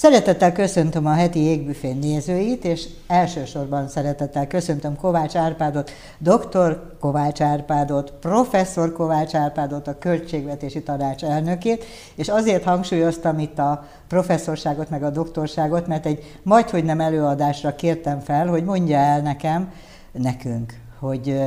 Szeretettel köszöntöm a heti jégbüfén nézőit, és elsősorban szeretettel köszöntöm Kovács Árpádot, dr. Kovács Árpádot, professzor Kovács Árpádot, a Költségvetési Tanács elnökét, és azért hangsúlyoztam itt a professzorságot meg a doktorságot, mert egy majdhogy nem előadásra kértem fel, hogy mondja el nekem, nekünk, hogy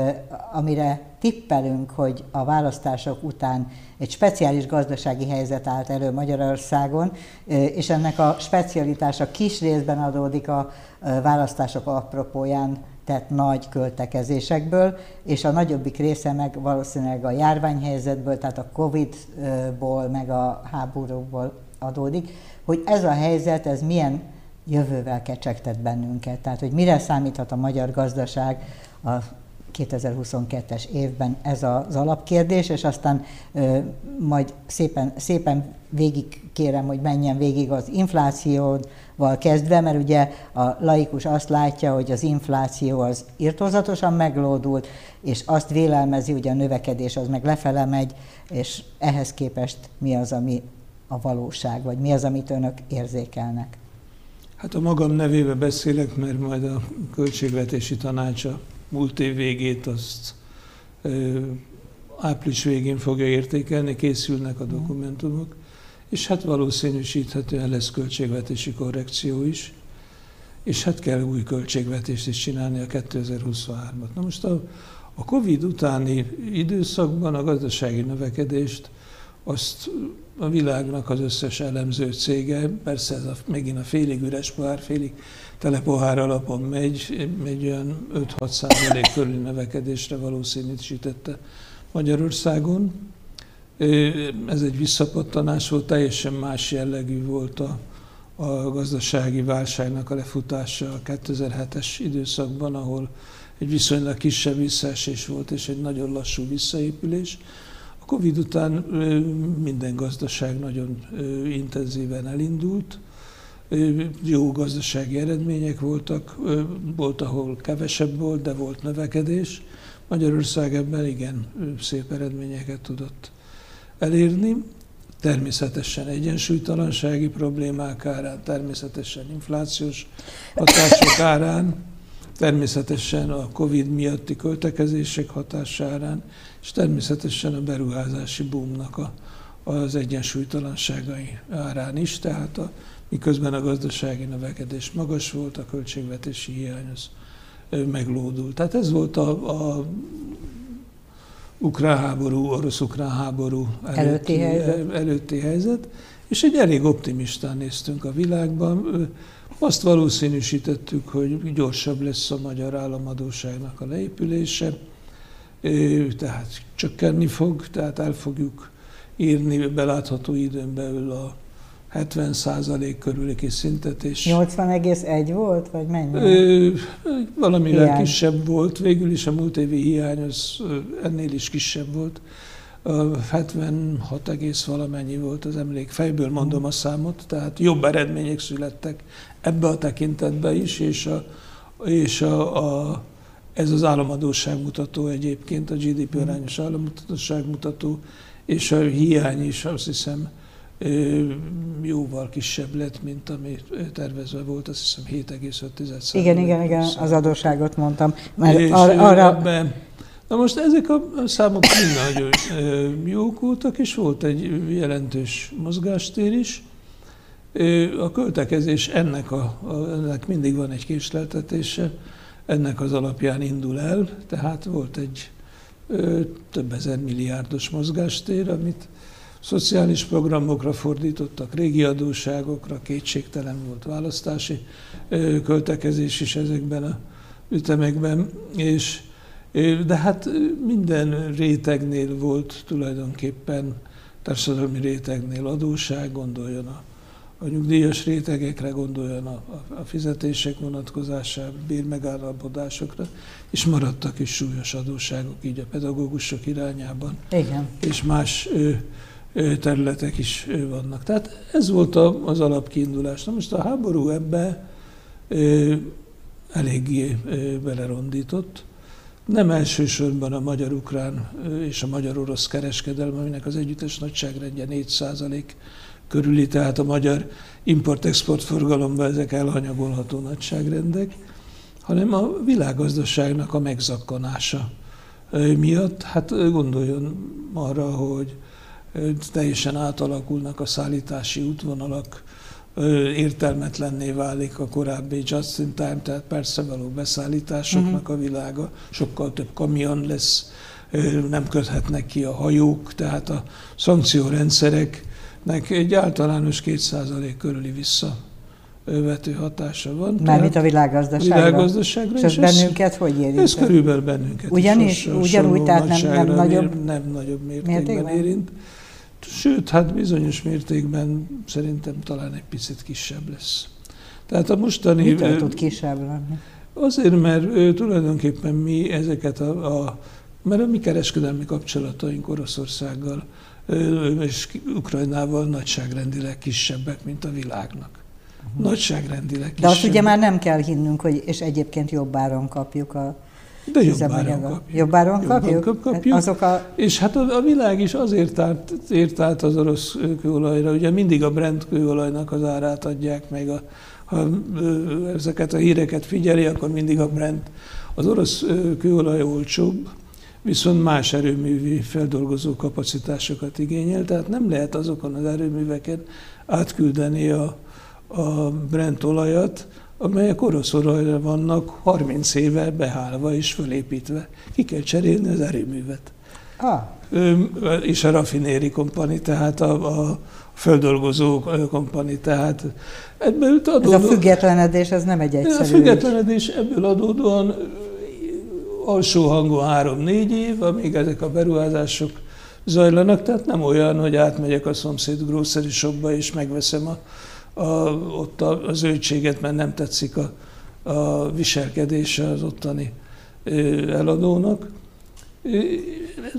amire tippelünk, hogy a választások után egy speciális gazdasági helyzet állt elő Magyarországon, és ennek a specialitása kis részben adódik a választások apropóján tett nagy költekezésekből, és a nagyobbik része meg valószínűleg a járványhelyzetből, tehát a Covid-ból, meg a háborúból adódik, hogy ez a helyzet, ez milyen jövővel kecsegtet bennünket. Tehát, hogy mire számíthat a magyar gazdaság a 2022-es évben ez az alapkérdés, és aztán ö, majd szépen, szépen végig kérem, hogy menjen végig az inflációval kezdve, mert ugye a laikus azt látja, hogy az infláció az irtózatosan meglódult, és azt vélelmezi, hogy a növekedés az meg lefele megy, és ehhez képest mi az, ami a valóság, vagy mi az, amit önök érzékelnek? Hát a magam nevébe beszélek, mert majd a költségvetési tanácsa múlt év végét azt április végén fogja értékelni, készülnek a dokumentumok, és hát valószínűsíthetően lesz költségvetési korrekció is, és hát kell új költségvetést is csinálni a 2023-at. Na most a, a Covid utáni időszakban a gazdasági növekedést azt a világnak az összes elemző cége, persze ez a, megint a félig üres pohár, félig tele pohár alapon megy, megy olyan 5-6 százalék körüli növekedésre valószínűsítette Magyarországon. Ez egy visszapattanás volt, teljesen más jellegű volt a, a gazdasági válságnak a lefutása a 2007-es időszakban, ahol egy viszonylag kisebb visszaesés volt, és egy nagyon lassú visszaépülés. A Covid után minden gazdaság nagyon intenzíven elindult, jó gazdasági eredmények voltak, volt, ahol kevesebb volt, de volt növekedés. Magyarország ebben igen szép eredményeket tudott elérni. Természetesen egyensúlytalansági problémák árán, természetesen inflációs hatások árán, természetesen a Covid miatti költekezések hatásárán, és természetesen a beruházási boomnak a, az egyensúlytalanságai árán is, tehát a, miközben a gazdasági növekedés magas volt, a költségvetési hiány az meglódult. Tehát ez volt a, a ukrán háború, orosz-ukrán háború előtti, előtti, helyzet. előtti helyzet, és egy elég optimistán néztünk a világban. Azt valószínűsítettük, hogy gyorsabb lesz a magyar államadóságnak a leépülése, tehát csökkenni fog, tehát el fogjuk írni belátható időn belül a 70 százalék körüli kis szintet. És 80,1 volt, vagy mennyi? Ö, valamivel hiány. kisebb volt, végül is a múlt évi hiány az ennél is kisebb volt. 76 egész valamennyi volt az emlék. Fejből mondom a számot, tehát jobb eredmények születtek ebbe a tekintetbe is, és, a, és a, a, ez az államadóság mutató egyébként, a GDP arányos államadóság mutató, és a hiány is azt hiszem jóval kisebb lett, mint ami tervezve volt, azt hiszem 7,5 Igen, igen, igen, az adósságot mondtam. Mert és ar- arra... Ebben, na most ezek a számok mind nagyon jók voltak, és volt egy jelentős mozgástér is. A költekezés ennek, a, ennek mindig van egy késleltetése, ennek az alapján indul el, tehát volt egy több ezer milliárdos mozgástér, amit szociális programokra fordítottak, régi adóságokra, kétségtelen volt választási költekezés is ezekben a ütemekben, és de hát minden rétegnél volt tulajdonképpen társadalmi rétegnél adóság, gondoljon a, a nyugdíjas rétegekre, gondoljon a, a, fizetések vonatkozására, bérmegállapodásokra, és maradtak is súlyos adóságok így a pedagógusok irányában. Igen. És más területek is vannak. Tehát ez volt az alapkiindulás. Na most a háború ebbe eléggé belerondított. Nem elsősorban a magyar-ukrán és a magyar-orosz kereskedelem, aminek az együttes nagyságrendje 4% körüli, tehát a magyar import-export forgalomban ezek elhanyagolható nagyságrendek, hanem a világgazdaságnak a megzakkanása miatt. Hát gondoljon arra, hogy teljesen átalakulnak a szállítási útvonalak, értelmetlenné válik a korábbi just in time, tehát persze való beszállításoknak uh-huh. a világa, sokkal több kamion lesz, nem köthetnek ki a hajók, tehát a szankciórendszereknek egy általános 2% körüli vissza vető hatása van. Mármint a világgazdaságra. világgazdaságra. És ez bennünket hogy érint? Ez körülbelül bennünket Ugyanis, is. Ugyanúgy, tehát nem, nem nagyobb, nem nagyobb mértékben, mértékben érint. Sőt, hát bizonyos mértékben szerintem talán egy picit kisebb lesz. Tehát a mostani... Mitől tud kisebb lenni? Azért, mert tulajdonképpen mi ezeket a, a mert a mi kereskedelmi kapcsolataink Oroszországgal és Ukrajnával nagyságrendileg kisebbek, mint a világnak. Uh-huh. Nagyságrendileg kisebbek. De azt ugye már nem kell hinnünk, hogy és egyébként jobb áron kapjuk a de jobb áron kapjuk. Jobb áron kapjuk? Jobb kapjuk. Azok a... És hát a, a világ is azért át, ért át az orosz kőolajra. Ugye mindig a Brent kőolajnak az árát adják meg. A, ha ezeket a híreket figyeli, akkor mindig a Brent. Az orosz kőolaj olcsóbb, viszont más erőművi feldolgozó kapacitásokat igényel, tehát nem lehet azokon az erőműveken átküldeni a, a Brent olajat, amelyek orosz olajra vannak 30 éve behálva és fölépítve. Ki kell cserélni az erőművet. Ah. És a raffinéri kompani, tehát a, a földolgozó kompani, tehát ebből adódóan... Ez a függetlenedés, ez nem egy egyszerű A függetlenedés ebből adódóan alsó hangon három-négy év, amíg ezek a beruházások zajlanak, tehát nem olyan, hogy átmegyek a szomszéd grocery shopba és megveszem a, a, ott a, a zöldséget, mert nem tetszik a, a viselkedése az ottani eladónak.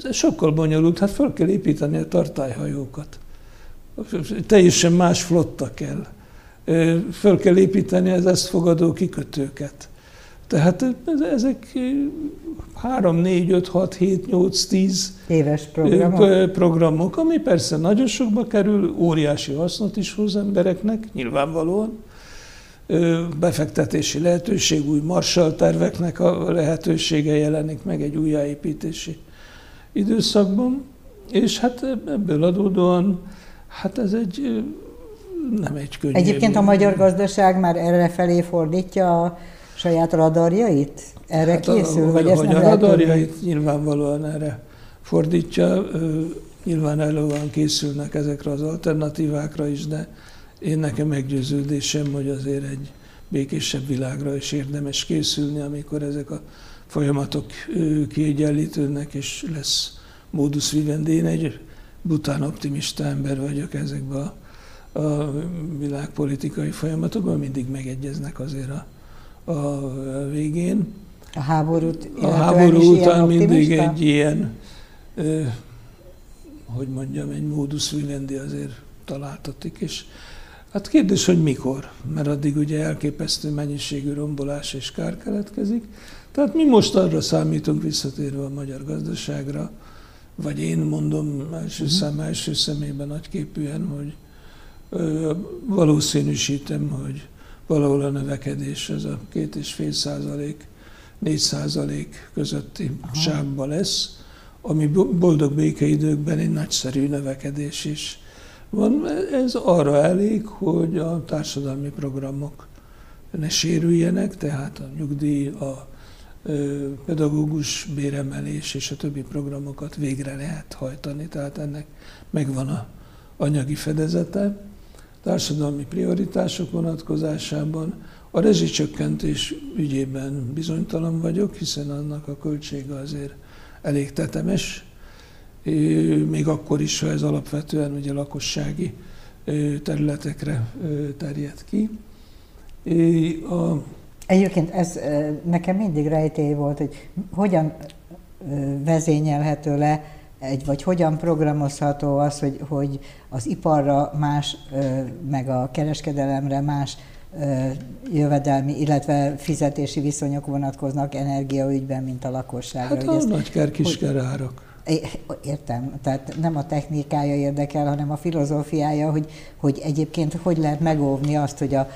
Ez sokkal bonyolult, hát fel kell építeni a tartályhajókat. Teljesen más flotta kell. Föl kell építeni az ezt fogadó kikötőket. Tehát ezek 3, 4, 5, 6, 7, 8, 10 éves programok. programok, ami persze nagyon sokba kerül, óriási hasznot is hoz embereknek, nyilvánvalóan. Befektetési lehetőség, új Marshall terveknek a lehetősége jelenik meg egy újjáépítési időszakban, és hát ebből adódóan, hát ez egy nem egy könnyű. Egyébként a magyar gazdaság már erre felé fordítja a saját radarjait? Erre hát készül, a, vagy ezt nem a radarjait tudni? nyilvánvalóan erre fordítja, nyilván elővan készülnek ezekre az alternatívákra is, de én nekem meggyőződésem, hogy azért egy békésebb világra is érdemes készülni, amikor ezek a folyamatok kiegyenlítődnek, és lesz módusz vivendi. Én egy bután optimista ember vagyok ezekben a, a világpolitikai folyamatokban, mindig megegyeznek azért a a végén. A háborút A háború után mindig egy ilyen, hogy mondjam, egy módusz vivendi azért találtatik, és hát kérdés, hogy mikor, mert addig ugye elképesztő mennyiségű rombolás és kár keletkezik. Tehát mi most arra számítunk visszatérve a magyar gazdaságra, vagy én mondom első uh-huh. szám, első szemében nagyképűen, hogy ö, valószínűsítem, hogy valahol a növekedés ez a két és fél százalék, négy százalék közötti Aha. sávban lesz, ami boldog békeidőkben egy nagyszerű növekedés is van. Ez arra elég, hogy a társadalmi programok ne sérüljenek, tehát a nyugdíj, a pedagógus béremelés és a többi programokat végre lehet hajtani, tehát ennek megvan a anyagi fedezete társadalmi prioritások vonatkozásában. A rezsicsökkentés ügyében bizonytalan vagyok, hiszen annak a költsége azért elég tetemes, még akkor is, ha ez alapvetően ugye lakossági területekre terjed ki. A... Egyébként ez nekem mindig rejtély volt, hogy hogyan vezényelhető le egy, vagy hogyan programozható az, hogy, hogy az iparra más, meg a kereskedelemre más jövedelmi, illetve fizetési viszonyok vonatkoznak energiaügyben, mint a lakosságra. Hát a ez, nagyker kisker árak. Értem, tehát nem a technikája érdekel, hanem a filozófiája, hogy, hogy egyébként hogy lehet megóvni azt, hogy a,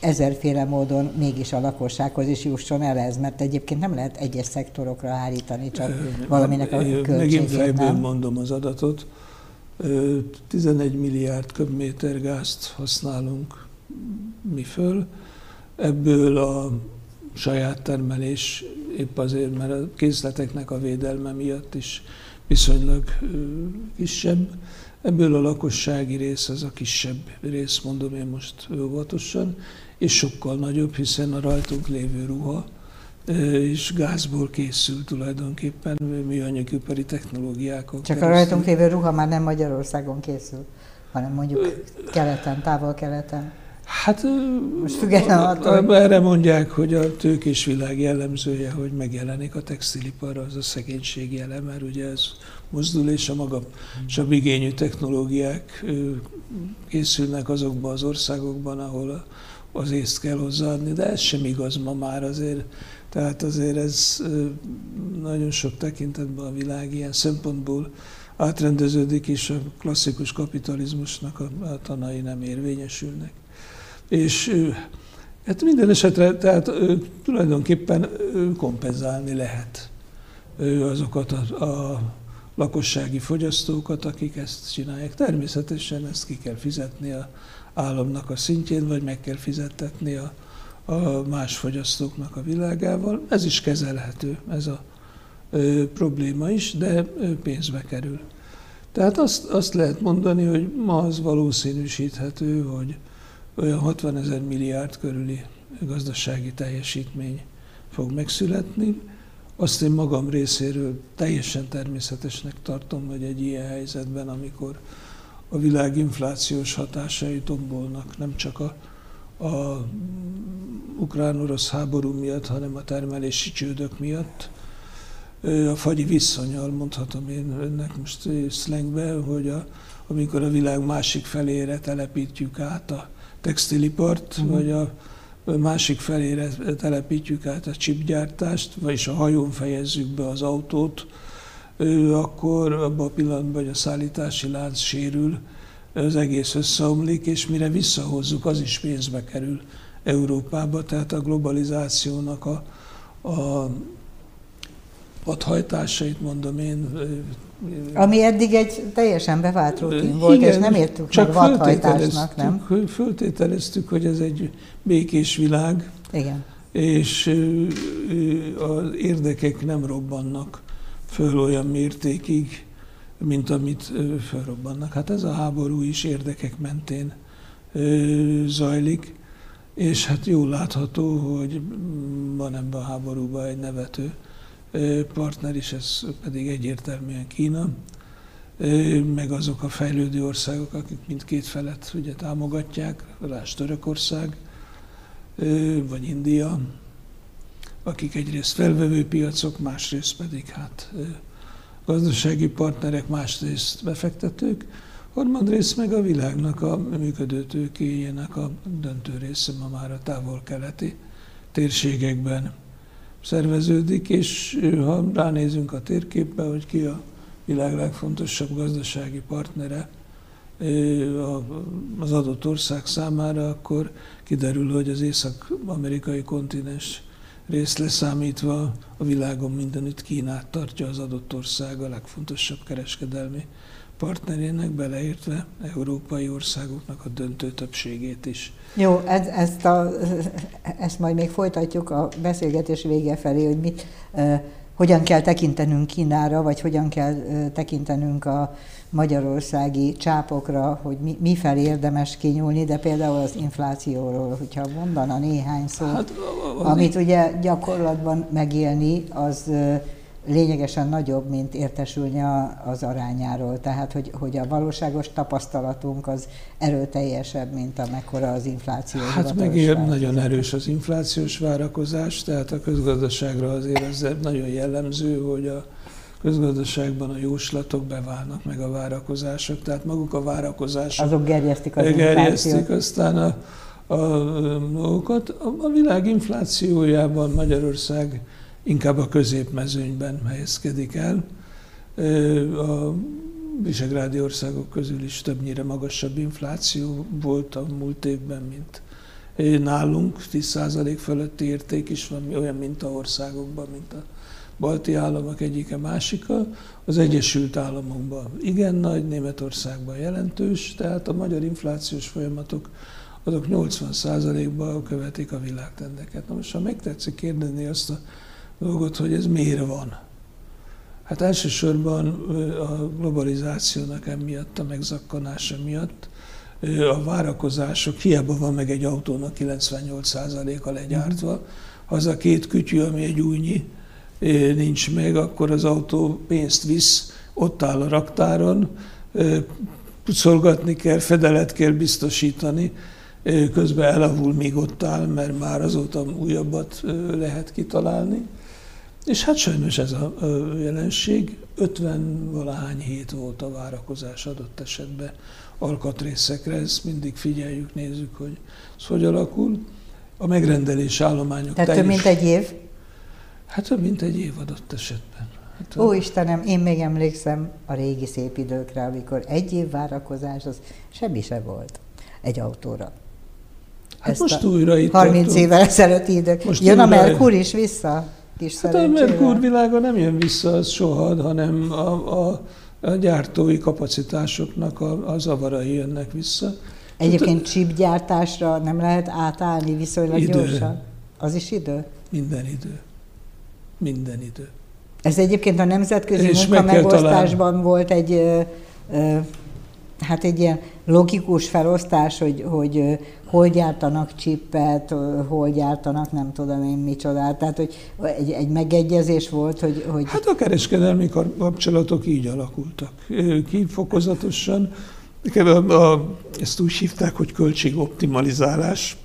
ezerféle módon mégis a lakossághoz is jusson el ez, mert egyébként nem lehet egyes szektorokra hárítani, csak valaminek a költségét. Megint fejből mondom az adatot. 11 milliárd köbméter gázt használunk mi föl, ebből a saját termelés épp azért, mert a készleteknek a védelme miatt is viszonylag kisebb. Ebből a lakossági rész az a kisebb rész, mondom én most óvatosan, és sokkal nagyobb, hiszen a rajtunk lévő ruha és gázból készül tulajdonképpen műanyagipari technológiákon Csak keresztül. a rajtunk lévő ruha már nem Magyarországon készül, hanem mondjuk keleten, távol-keleten. Hát most független attól, erre mondják, hogy a tőkés világ jellemzője, hogy megjelenik a textilipar, az a szegénység jele, mert ugye ez mozdul, és a maga igényű technológiák készülnek azokban az országokban, ahol az észt kell hozzáadni, de ez sem igaz ma már azért. Tehát azért ez nagyon sok tekintetben a világ ilyen szempontból átrendeződik, és a klasszikus kapitalizmusnak a tanai nem érvényesülnek. És hát minden esetre tehát tulajdonképpen kompenzálni lehet azokat a, a lakossági fogyasztókat, akik ezt csinálják. Természetesen ezt ki kell fizetni a államnak a szintjén, vagy meg kell fizettetni a, a más fogyasztóknak a világával. Ez is kezelhető, ez a ö, probléma is, de pénzbe kerül. Tehát azt, azt lehet mondani, hogy ma az valószínűsíthető, hogy olyan 60 ezer milliárd körüli gazdasági teljesítmény fog megszületni. Azt én magam részéről teljesen természetesnek tartom, hogy egy ilyen helyzetben, amikor a világ inflációs hatásai tombolnak, nem csak a, a ukrán-orosz háború miatt, hanem a termelési csődök miatt. A fagyi viszonyal mondhatom én önnek most szlengbe, hogy a, amikor a világ másik felére telepítjük át a textilipart, uh-huh. vagy a másik felére telepítjük át a csipgyártást, vagyis a hajón fejezzük be az autót, akkor abban a pillanatban, hogy a szállítási lánc sérül, az egész összeomlik, és mire visszahozzuk, az is pénzbe kerül Európába, tehát a globalizációnak a, a padhajtásait mondom én. Ami eddig egy teljesen bevált rutin volt, Igen, és nem értük csak meg vadhajtásnak, nem? Föltételeztük, hogy ez egy békés világ, Igen. és az érdekek nem robbannak föl olyan mértékig, mint amit fölrobbannak. Hát ez a háború is érdekek mentén zajlik, és hát jól látható, hogy van ebben a háborúban egy nevető partner is, ez pedig egyértelműen Kína, meg azok a fejlődő országok, akik mindkét felet ugye támogatják, rás Törökország, vagy India, akik egyrészt felvevő piacok, másrészt pedig hát gazdasági partnerek, másrészt befektetők, harmadrészt meg a világnak a működő tőkéjének a döntő része ma már a távol-keleti térségekben szerveződik, és ha ránézünk a térképbe, hogy ki a világ legfontosabb gazdasági partnere az adott ország számára, akkor kiderül, hogy az észak-amerikai kontinens rész leszámítva a világon mindenütt Kínát tartja az adott ország a legfontosabb kereskedelmi partnerének, beleértve európai országoknak a döntő többségét is. Jó, ez, ezt, a, ezt majd még folytatjuk a beszélgetés vége felé, hogy mit, uh, hogyan kell tekintenünk Kínára, vagy hogyan kell tekintenünk a magyarországi csápokra, hogy mi, mi fel érdemes kinyúlni, de például az inflációról, hogyha mondana néhány szót, hát, amit ugye gyakorlatban megélni, az uh, lényegesen nagyobb, mint értesülni az arányáról. Tehát, hogy, hogy a valóságos tapasztalatunk az erőteljesebb, mint amekkora az infláció. Hát meg nagyon erős az inflációs várakozás, tehát a közgazdaságra azért ez nagyon jellemző, hogy a közgazdaságban a jóslatok beválnak meg a várakozások, tehát maguk a várakozások azok gerjesztik az gerjesztik aztán a, a, a dolgokat. A, a világ inflációjában Magyarország inkább a középmezőnyben helyezkedik el. A visegrádi országok közül is többnyire magasabb infláció volt a múlt évben, mint nálunk. 10% fölötti érték is van, olyan mint a országokban, mint a balti államok egyike másika. Az Egyesült Államokban igen nagy, Németországban jelentős, tehát a magyar inflációs folyamatok azok 80%-ban követik a világtendeket. Na most, ha megtetszik kérdezni azt a dolgot, hogy ez miért van, Hát elsősorban a globalizációnak emiatt, a megzakkanása miatt a várakozások, hiába van meg egy autónak 98%-a legyártva, az a két kütyű, ami egy újnyi nincs meg, akkor az autó pénzt visz, ott áll a raktáron, pucolgatni kell, fedelet kell biztosítani, közben elavul, míg ott áll, mert már azóta újabbat lehet kitalálni. És hát sajnos ez a jelenség, 50 valahány hét volt a várakozás adott esetben alkatrészekre, ezt mindig figyeljük, nézzük, hogy ez hogy alakul. A megrendelés állományok Tehát több mint egy év? Hát több mint egy év adott esetben. Hát, Ó Istenem, én még emlékszem a régi szép időkre, amikor egy év várakozás, az semmi se volt egy autóra. Hát Ezt most újra itt 30 tartunk. évvel ezelőtt idők. Most Jön a Merkur is vissza? Kis hát a Merkur világa nem jön vissza az soha, hanem a, a, a gyártói kapacitásoknak a, a zavarai jönnek vissza. Egyébként hát, csipgyártásra nem lehet átállni viszonylag idő. gyorsan? Az is idő? Minden idő. Minden idő. Ez egyébként a nemzetközi munkamegosztásban volt egy, ö, ö, hát egy ilyen logikus felosztás, hogy, hogy hol gyártanak csippet, hol gyártanak nem tudom én micsodát. Tehát, hogy egy, egy megegyezés volt, hogy, hogy... Hát a kereskedelmi kapcsolatok így alakultak. Ki fokozatosan. Ezt úgy hívták, hogy költségoptimalizálás.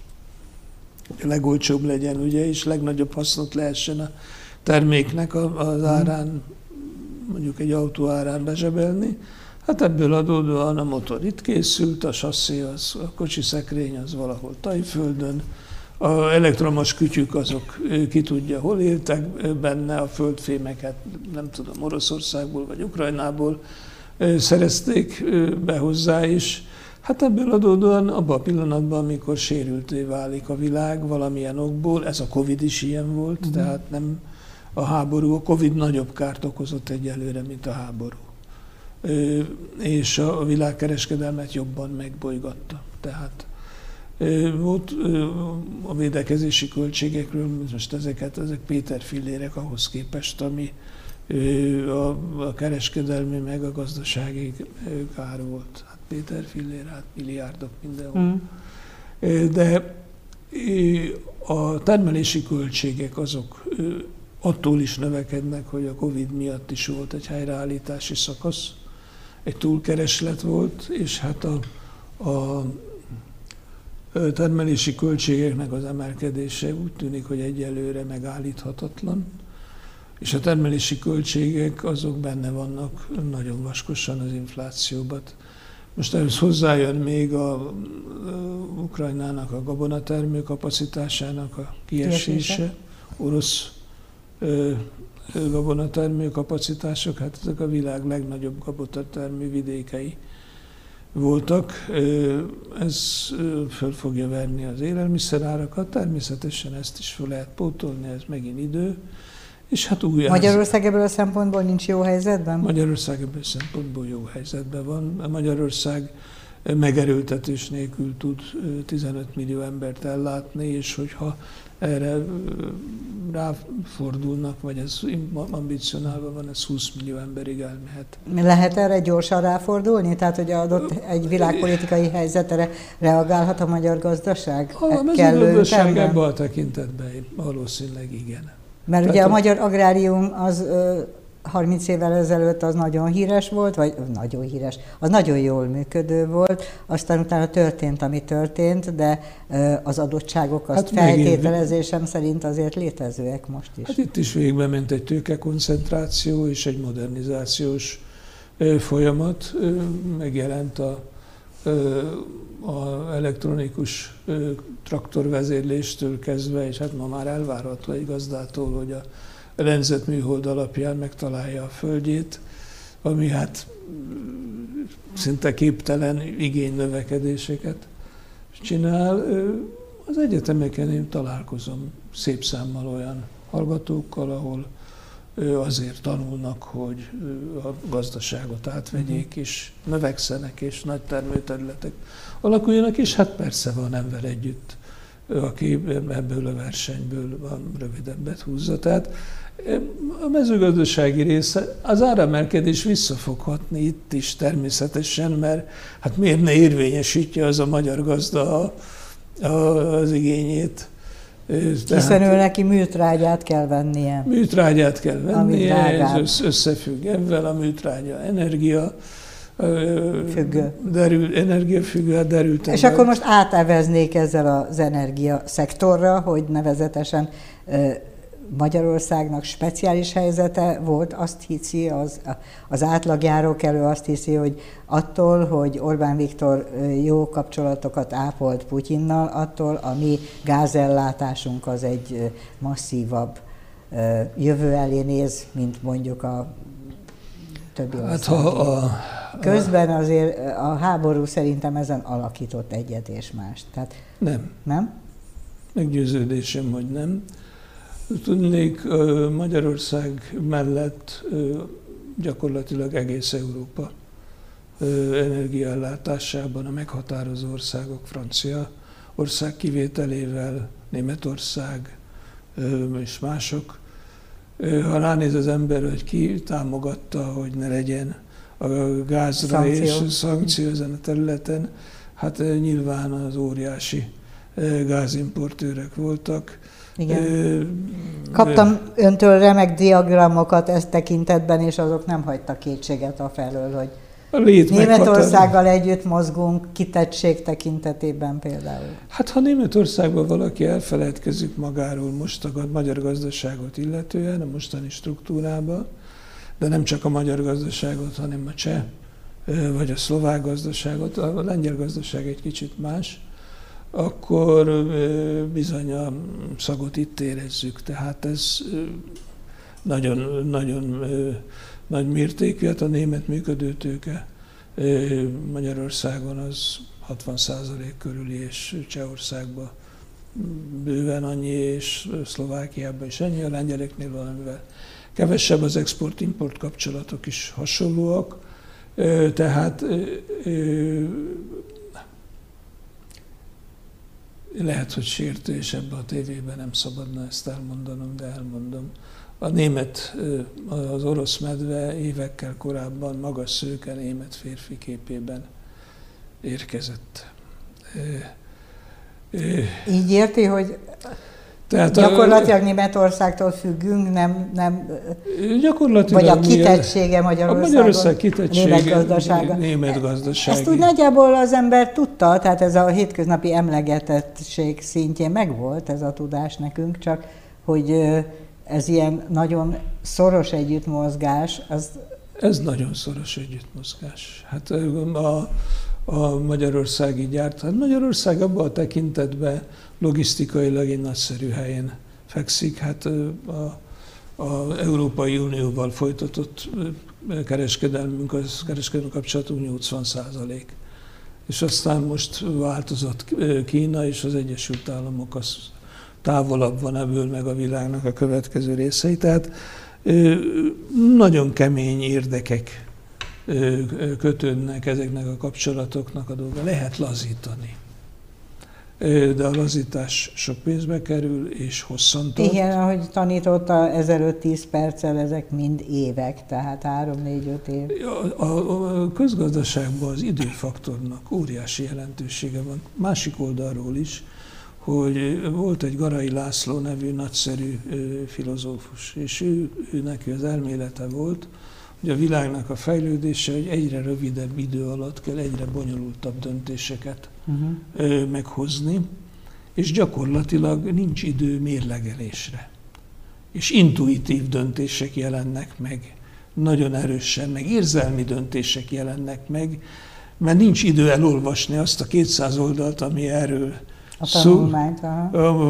Hogy a legolcsóbb legyen, ugye, és legnagyobb hasznot lehessen a terméknek az árán, mondjuk egy autó árán bezsebelni. Hát ebből adódóan a motor itt készült, a sasszi, az, a kocsi szekrény az valahol Tajföldön, a elektromos kütyük azok ki tudja, hol éltek benne, a földfémeket nem tudom, Oroszországból vagy Ukrajnából szerezték be hozzá is. Hát ebből adódóan abban a pillanatban, amikor sérülté válik a világ valamilyen okból, ez a Covid is ilyen volt, uh-huh. tehát nem a háború, a Covid nagyobb kárt okozott egyelőre, mint a háború és a világkereskedelmet jobban megbolygatta. Tehát volt a védekezési költségekről, most ezeket, ezek Péter fillérek ahhoz képest, ami a, kereskedelmi meg a gazdasági kár volt. Hát Péter fillér, hát milliárdok mindenhol. Mm. De a termelési költségek azok attól is növekednek, hogy a Covid miatt is volt egy helyreállítási szakasz, egy túlkereslet volt, és hát a, a termelési költségeknek az emelkedése úgy tűnik, hogy egyelőre megállíthatatlan, és a termelési költségek azok benne vannak nagyon vaskosan az inflációban. Most ehhez hozzájön még a, a Ukrajnának a gabonatermő kapacitásának a kiesése, orosz gabonatermő kapacitások, hát ezek a világ legnagyobb gabonatermő vidékei voltak. Ez föl fogja verni az élelmiszerárakat, természetesen ezt is fel lehet pótolni, ez megint idő. És hát új Magyarország ebből a szempontból nincs jó helyzetben? Magyarország ebből a szempontból jó helyzetben van. Magyarország megerőltetés nélkül tud 15 millió embert ellátni, és hogyha erre ráfordulnak, vagy ez ambicionálva van, ez 20 millió emberig elmehet. Lehet erre gyorsan ráfordulni? Tehát, hogy adott egy világpolitikai helyzetre reagálhat a magyar gazdaság? A mezőgazdaság ebben a tekintetben valószínűleg igen. Mert Tehát ugye a, a magyar agrárium az 30 évvel ezelőtt az nagyon híres volt, vagy nagyon híres, az nagyon jól működő volt, aztán utána történt, ami történt, de az adottságok azt hát feltételezésem megint, szerint azért létezőek most is. Hát itt is végbe ment egy tőkekoncentráció és egy modernizációs folyamat, megjelent a, a elektronikus traktorvezérléstől kezdve, és hát ma már elvárható egy gazdától, hogy a rendezett műhold alapján megtalálja a földjét, ami hát szinte képtelen igénynövekedéseket csinál. Az egyetemeken én találkozom szép számmal olyan hallgatókkal, ahol azért tanulnak, hogy a gazdaságot átvegyék, mhm. és növekszenek, és nagy termőterületek alakuljanak, és hát persze van ember együtt, aki ebből a versenyből van rövidebbet húzza. Tehát a mezőgazdasági része, az áremelkedés visszafoghatni itt is természetesen, mert hát miért ne érvényesítje az a magyar gazda a, a, az igényét. Tehát, Hiszen ő neki műtrágyát kell vennie. Műtrágyát kell vennie, ez összefügg ebben, a műtrágya energia, Függő. Derül, energiafüggő, hát derültem. És akkor most áteveznék ezzel az energia szektorra, hogy nevezetesen Magyarországnak speciális helyzete volt, azt hiszi, az, az átlagjárókelő azt hiszi, hogy attól, hogy Orbán Viktor jó kapcsolatokat ápolt Putyinnal, attól a mi gázellátásunk az egy masszívabb jövő elé néz, mint mondjuk a többi. Hát, ha a, Közben azért a háború szerintem ezen alakított egyet és mást. Tehát, nem. Nem? Meggyőződésem, hogy nem. Tudnék, Magyarország mellett gyakorlatilag egész Európa energiaellátásában a meghatározó országok, Francia ország kivételével, Németország és mások. Ha ránéz az ember, hogy ki támogatta, hogy ne legyen a gázra szankció. és szankció ezen a területen, hát nyilván az óriási gázimportőrek voltak igen. Kaptam öntől remek diagramokat ezt tekintetben, és azok nem hagytak kétséget a felől, hogy a Németországgal együtt mozgunk kitettség tekintetében például. Hát ha Németországban valaki elfeledkezik magáról most a magyar gazdaságot illetően, a mostani struktúrában, de nem csak a magyar gazdaságot, hanem a cseh vagy a szlovák gazdaságot, a lengyel gazdaság egy kicsit más, akkor bizony a szagot itt érezzük. Tehát ez nagyon, nagyon nagy mértékű, hát a német működőtőke Magyarországon az 60 körüli, és Csehországban bőven annyi, és Szlovákiában is ennyi, a lengyeleknél valamivel kevesebb, az export-import kapcsolatok is hasonlóak, tehát lehet, hogy sértő, és ebbe a tévében nem szabadna ezt elmondanom, de elmondom. A német, az orosz medve évekkel korábban magas szőke német férfi képében érkezett. Így érti, hogy tehát gyakorlatilag a, Németországtól függünk, nem, nem gyakorlatilag vagy a kitettsége Magyarországon, a Magyarország kitettsége német gazdasága. Német gazdasági. Ezt úgy nagyjából az ember tudta, tehát ez a hétköznapi emlegetettség szintjén megvolt ez a tudás nekünk, csak hogy ez ilyen nagyon szoros együttmozgás, az... Ez nagyon szoros együttmozgás. Hát a, a magyarországi gyárt, hát Magyarország abban a tekintetben logisztikailag egy nagyszerű helyen fekszik. Hát a, a Európai Unióval folytatott kereskedelmünk, az kereskedelmi kapcsolatunk 80 százalék. És aztán most változott Kína és az Egyesült Államok, az távolabb van ebből meg a világnak a következő részei. Tehát nagyon kemény érdekek kötődnek ezeknek a kapcsolatoknak a dolga. Lehet lazítani de a lazítás sok pénzbe kerül, és hosszan tart. Igen, ahogy tanította, 1005-10 perccel ezek mind évek, tehát 3-4-5 év. A, a, a közgazdaságban az időfaktornak óriási jelentősége van. Másik oldalról is, hogy volt egy Garai László nevű nagyszerű filozófus, és ő, ő neki az elmélete volt, hogy a világnak a fejlődése, hogy egyre rövidebb idő alatt kell egyre bonyolultabb döntéseket uh-huh. meghozni, és gyakorlatilag nincs idő mérlegelésre. És intuitív döntések jelennek meg, nagyon erősen, meg érzelmi döntések jelennek meg, mert nincs idő elolvasni azt a 200 oldalt, ami erről a szó,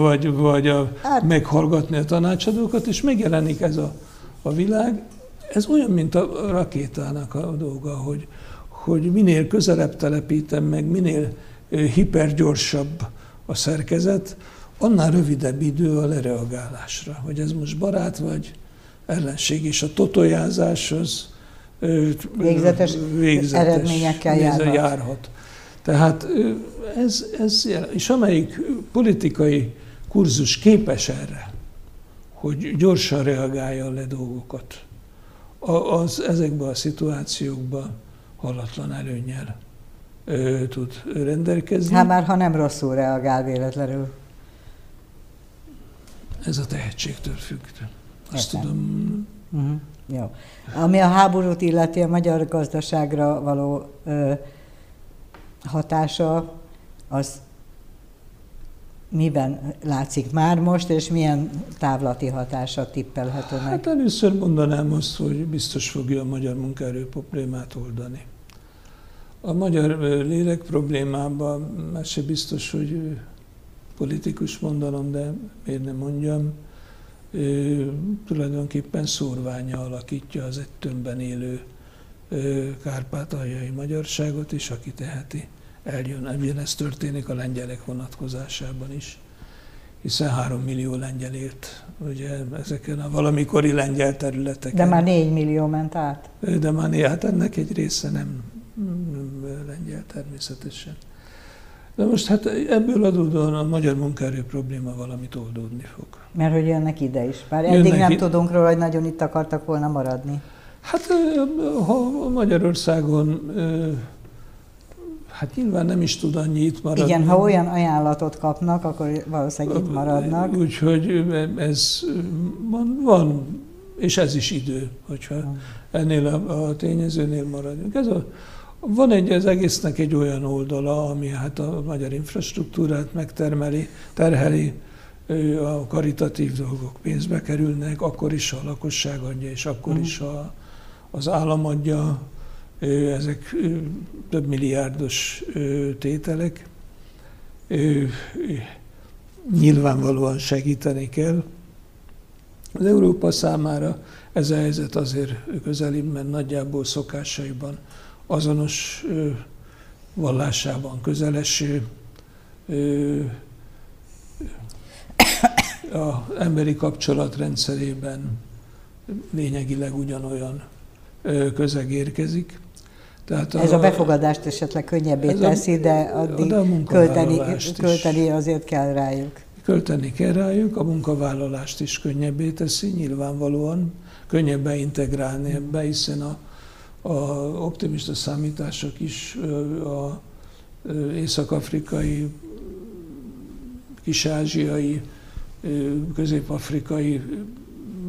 vagy, vagy a, hát. meghallgatni a tanácsadókat, és megjelenik ez a, a világ, Ez olyan, mint a rakétának a dolga, hogy, hogy minél közelebb telepítem meg, minél hipergyorsabb a szerkezet, annál rövidebb idő a lereagálásra, hogy ez most barát vagy ellenség, és a totojázáshoz végzetes, végzetes eredményekkel járhat. járhat. Tehát ez, ez, és amelyik politikai kurzus képes erre, hogy gyorsan reagálja le dolgokat, az ezekben a szituációkban hallatlan előnyel ö, tud rendelkezni. Hát már ha nem rosszul reagál véletlenül. Ez a tehetségtől függ. Azt Értem. tudom. Uh-huh. Jó. Ami a háborút illeti a magyar gazdaságra való ö, hatása, az miben látszik már most, és milyen távlati hatása tippelhető meg? Hát először mondanám azt, hogy biztos fogja a magyar munkaerő problémát oldani. A magyar lélek problémában, már se biztos, hogy politikus mondanom, de miért nem mondjam, tulajdonképpen szórványa alakítja az egy tömbben élő kárpátaljai magyarságot, és aki teheti, eljön. ez történik a lengyelek vonatkozásában is hiszen három millió lengyel ért ugye, ezeken a valamikori lengyel területeken. De már négy millió ment át? De már négy, hát ennek egy része nem, nem lengyel természetesen. De most hát ebből adódóan a magyar munkaerő probléma valamit oldódni fog. Mert hogy jönnek ide is. Bár jönnek eddig nem ide. tudunk róla, hogy nagyon itt akartak volna maradni. Hát ha Magyarországon Hát nyilván nem is tud annyi itt maradni. Igen, ha olyan ajánlatot kapnak, akkor valószínűleg itt maradnak. Úgyhogy ez van, van, és ez is idő, hogyha ennél a, a tényezőnél maradjunk. Ez a, van egy, az egésznek egy olyan oldala, ami hát a magyar infrastruktúrát megtermeli, terheli, a karitatív dolgok pénzbe kerülnek, akkor is a lakosság adja, és akkor mm. is a, az állam adja, ezek több milliárdos tételek. Nyilvánvalóan segíteni kell. Az Európa számára ez a helyzet azért közelibb, mert nagyjából szokásaiban azonos vallásában közeleső, a emberi kapcsolatrendszerében lényegileg ugyanolyan közeg érkezik. Tehát a, Ez a befogadást esetleg könnyebbé teszi, de addig de költeni, költeni azért kell rájuk. Költeni kell rájuk, a munkavállalást is könnyebbé teszi, nyilvánvalóan könnyebb beintegrálni ebbe, hiszen a, a optimista számítások is a észak-afrikai, kis-ázsiai, közép-afrikai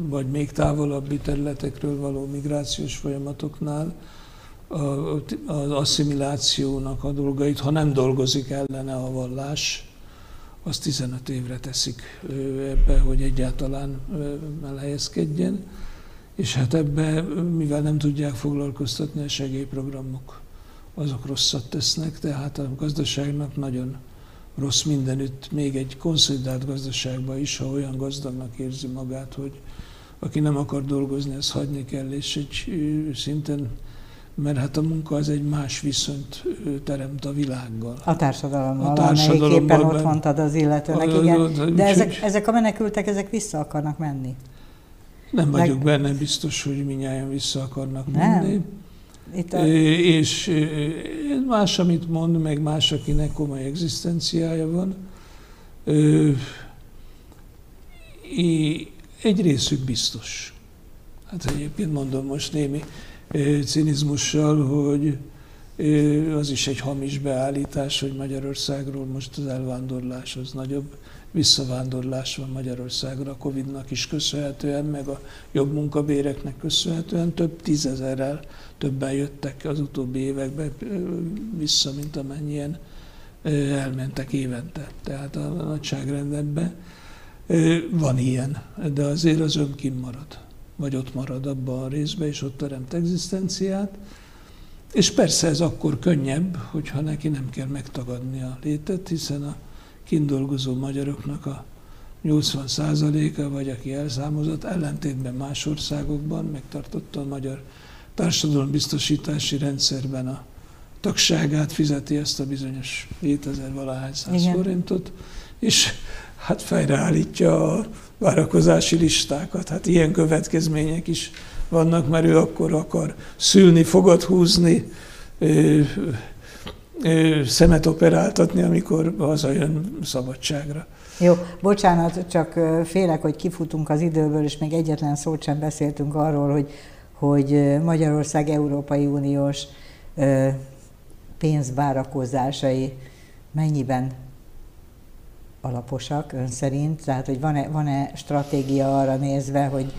vagy még távolabbi területekről való migrációs folyamatoknál az asszimilációnak a dolgait, ha nem dolgozik ellene a vallás, az 15 évre teszik ebbe, hogy egyáltalán elhelyezkedjen. És hát ebbe, mivel nem tudják foglalkoztatni a segélyprogramok, azok rosszat tesznek, tehát a gazdaságnak nagyon rossz mindenütt, még egy konszolidált gazdaságban is, ha olyan gazdagnak érzi magát, hogy aki nem akar dolgozni, ezt hagyni kell, és egy szinten mert hát a munka az egy más viszonyt teremt a világgal. A társadalommal, a társadalommal éppen ott mondtad az illetőnek, a, igen. De ezek, ezek a menekültek, ezek vissza akarnak menni? Nem vagyok benne biztos, hogy minnyáján vissza akarnak nem. menni. Itt a... És más, amit mond, meg más, akinek komoly egzisztenciája van. Egy részük biztos. Hát egyébként mondom most némi cinizmussal, hogy az is egy hamis beállítás, hogy Magyarországról most az elvándorlás az nagyobb visszavándorlás van Magyarországra a Covid-nak is köszönhetően, meg a jobb munkabéreknek köszönhetően több tízezerrel többen jöttek az utóbbi években vissza, mint amennyien elmentek évente. Tehát a nagyságrendben van ilyen, de azért az önkin marad vagy ott marad abban a részben, és ott teremt egzisztenciát. És persze ez akkor könnyebb, hogyha neki nem kell megtagadni a létet, hiszen a kindolgozó magyaroknak a 80%-a, vagy aki elszámozott, ellentétben más országokban megtartotta a magyar társadalombiztosítási rendszerben a tagságát, fizeti ezt a bizonyos 7000 valahány száz forintot, és hát fejreállítja a várakozási listákat. Hát ilyen következmények is vannak, mert ő akkor akar szülni, fogad húzni, ö, ö, szemet operáltatni, amikor hazajön szabadságra. Jó, bocsánat, csak félek, hogy kifutunk az időből, és még egyetlen szót sem beszéltünk arról, hogy, hogy Magyarország Európai Uniós pénzvárakozásai mennyiben alaposak ön szerint? Tehát, hogy van-e, van-e stratégia arra nézve, hogy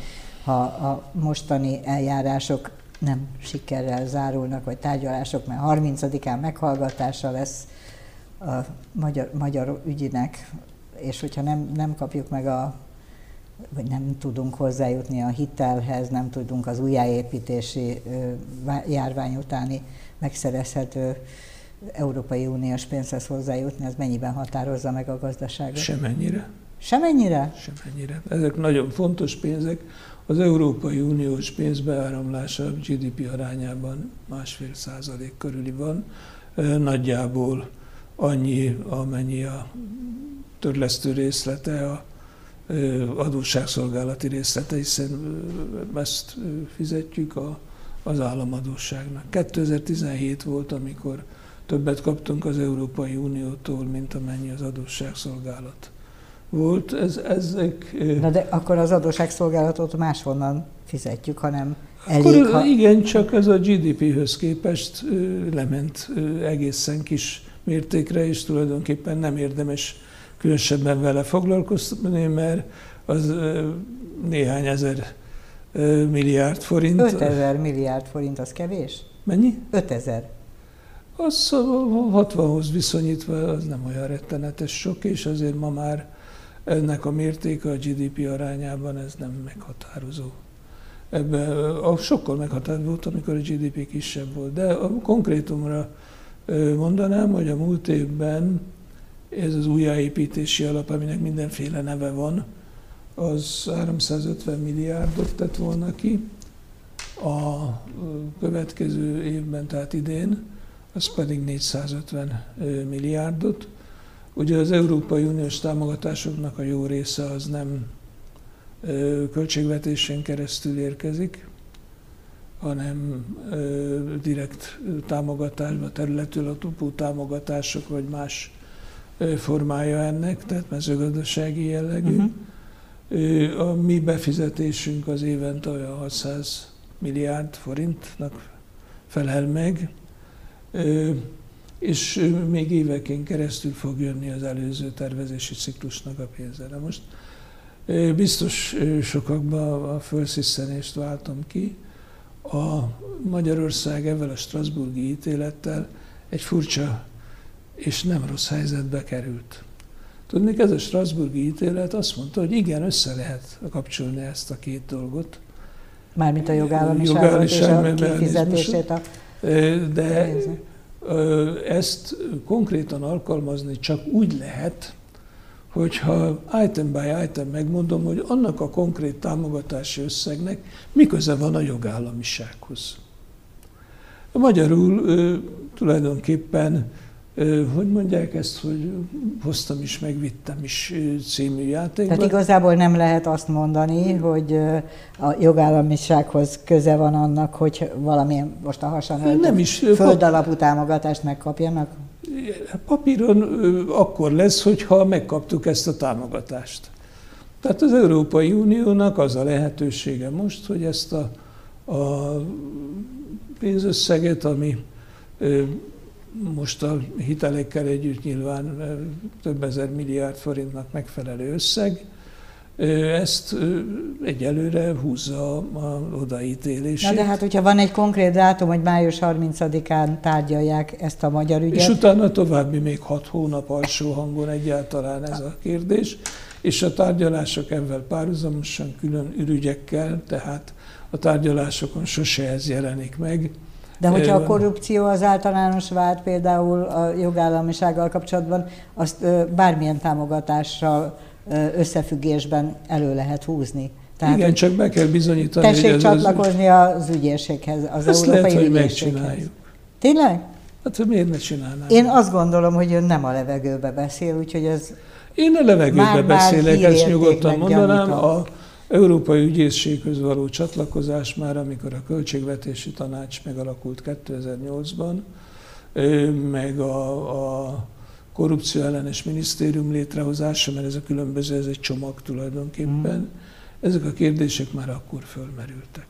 ha a mostani eljárások nem sikerrel zárulnak, vagy tárgyalások, mert 30-án meghallgatása lesz a magyar, magyar ügyinek, és hogyha nem, nem kapjuk meg a vagy nem tudunk hozzájutni a hitelhez, nem tudunk az újjáépítési járvány utáni megszerezhető Európai Uniós pénzhez hozzájutni, az mennyiben határozza meg a gazdaságot? Semennyire. Semennyire? Semennyire. Ezek nagyon fontos pénzek. Az Európai Uniós pénzbeáramlása GDP arányában másfél százalék körüli van. Nagyjából annyi, amennyi a törlesztő részlete a adósságszolgálati részlete, hiszen ezt fizetjük a, az államadóságnak. 2017 volt, amikor többet kaptunk az Európai Uniótól, mint amennyi az adósságszolgálat volt. Ez, ezek... Na de akkor az adósságszolgálatot máshonnan fizetjük, hanem elég, akkor, ha... Igen, csak ez a GDP-höz képest lement egészen kis mértékre, és tulajdonképpen nem érdemes különösebben vele foglalkozni, mert az néhány ezer milliárd forint. 5000 milliárd forint, az kevés? Mennyi? 5000. Az 60-hoz viszonyítva az nem olyan rettenetes sok, és azért ma már ennek a mértéke a GDP arányában ez nem meghatározó. Ebben a sokkal meghatározó volt, amikor a GDP kisebb volt. De a konkrétumra mondanám, hogy a múlt évben ez az újjáépítési alap, aminek mindenféle neve van, az 350 milliárdot tett volna ki. A következő évben, tehát idén, az pedig 450 milliárdot. Ugye az Európai Uniós támogatásoknak a jó része az nem költségvetésen keresztül érkezik, hanem direkt támogatásba, területül a tupó támogatások, vagy más formája ennek, tehát mezőgazdasági jellegű. Uh-huh. A mi befizetésünk az évente olyan 600 milliárd forintnak felel meg, és még éveken keresztül fog jönni az előző tervezési ciklusnak a pénze. De most biztos sokakban a felsziszenést váltam ki. A Magyarország ezzel a Strasburgi ítélettel egy furcsa és nem rossz helyzetbe került. Tudni, ez a Strasburgi ítélet azt mondta, hogy igen, össze lehet kapcsolni ezt a két dolgot. Mármint a jogállamiságot és a kifizetését a De ezt konkrétan alkalmazni csak úgy lehet, hogyha item by item megmondom, hogy annak a konkrét támogatási összegnek mi köze van a jogállamisághoz. Magyarul tulajdonképpen hogy mondják ezt, hogy hoztam is, megvittem is című játékban. Tehát igazából nem lehet azt mondani, hogy a jogállamisághoz köze van annak, hogy valamilyen, most a hasan nem is, földalapú támogatást megkapjanak? Papíron akkor lesz, hogyha megkaptuk ezt a támogatást. Tehát az Európai Uniónak az a lehetősége most, hogy ezt a, a pénzösszeget, ami most a hitelekkel együtt nyilván több ezer milliárd forintnak megfelelő összeg, ezt egyelőre húzza a odaítélését. Na de hát, hogyha van egy konkrét dátum, hogy május 30-án tárgyalják ezt a magyar ügyet. És utána további még hat hónap alsó hangon egyáltalán ez a kérdés, és a tárgyalások ebben párhuzamosan külön ürügyekkel, tehát a tárgyalásokon sose ez jelenik meg, de hogyha a korrupció az általános vált például a jogállamisággal kapcsolatban, azt bármilyen támogatással összefüggésben elő lehet húzni. Tehát, Igen, csak be kell bizonyítani, tessék hogy ez csatlakozni az, az ügyészséghez, az ezt európai lehet, hogy ügyészséghez. megcsináljuk. Tényleg? Hát miért ne csinálnám? Én azt gondolom, hogy ön nem a levegőbe beszél, úgyhogy ez... Én a levegőbe már, beszélek, már ezt nyugodtan mondanám. Gyanítom. A Európai Ügyészséghez való csatlakozás már, amikor a Költségvetési Tanács megalakult 2008-ban, meg a, a korrupció ellenes minisztérium létrehozása, mert ez a különböző, ez egy csomag tulajdonképpen. Mm. Ezek a kérdések már akkor fölmerültek.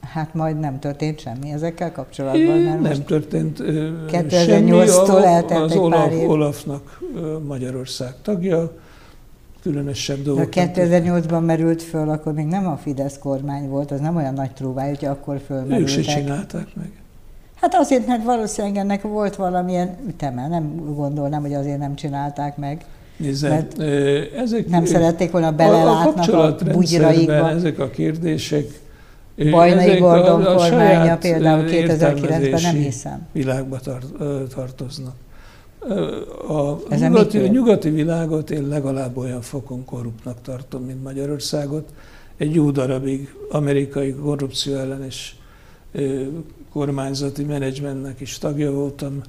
Hát majd nem történt semmi ezekkel kapcsolatban, mert Nem történt 2008-tól eltelt az Olaf. Olafnak Magyarország tagja, különösebb dolgok. Ha 2008-ban merült föl, akkor még nem a Fidesz kormány volt, az nem olyan nagy tróváj, hogy akkor fölmerültek. Ők se csinálták meg. Hát azért, mert valószínűleg ennek volt valamilyen üteme, nem gondolnám, hogy azért nem csinálták meg. Nézze, Mert ezek, nem szerették volna a, a belelátnak a bugyraikba. ezek a kérdések Bajnai ezek Gordon a, a kormánya például 2009-ben nem hiszem. világba tar, tartoznak. A Ezen nyugati, a nyugati világot én legalább olyan fokon korruptnak tartom, mint Magyarországot. Egy jó darabig amerikai korrupció ellenes kormányzati menedzsmentnek is tagja voltam,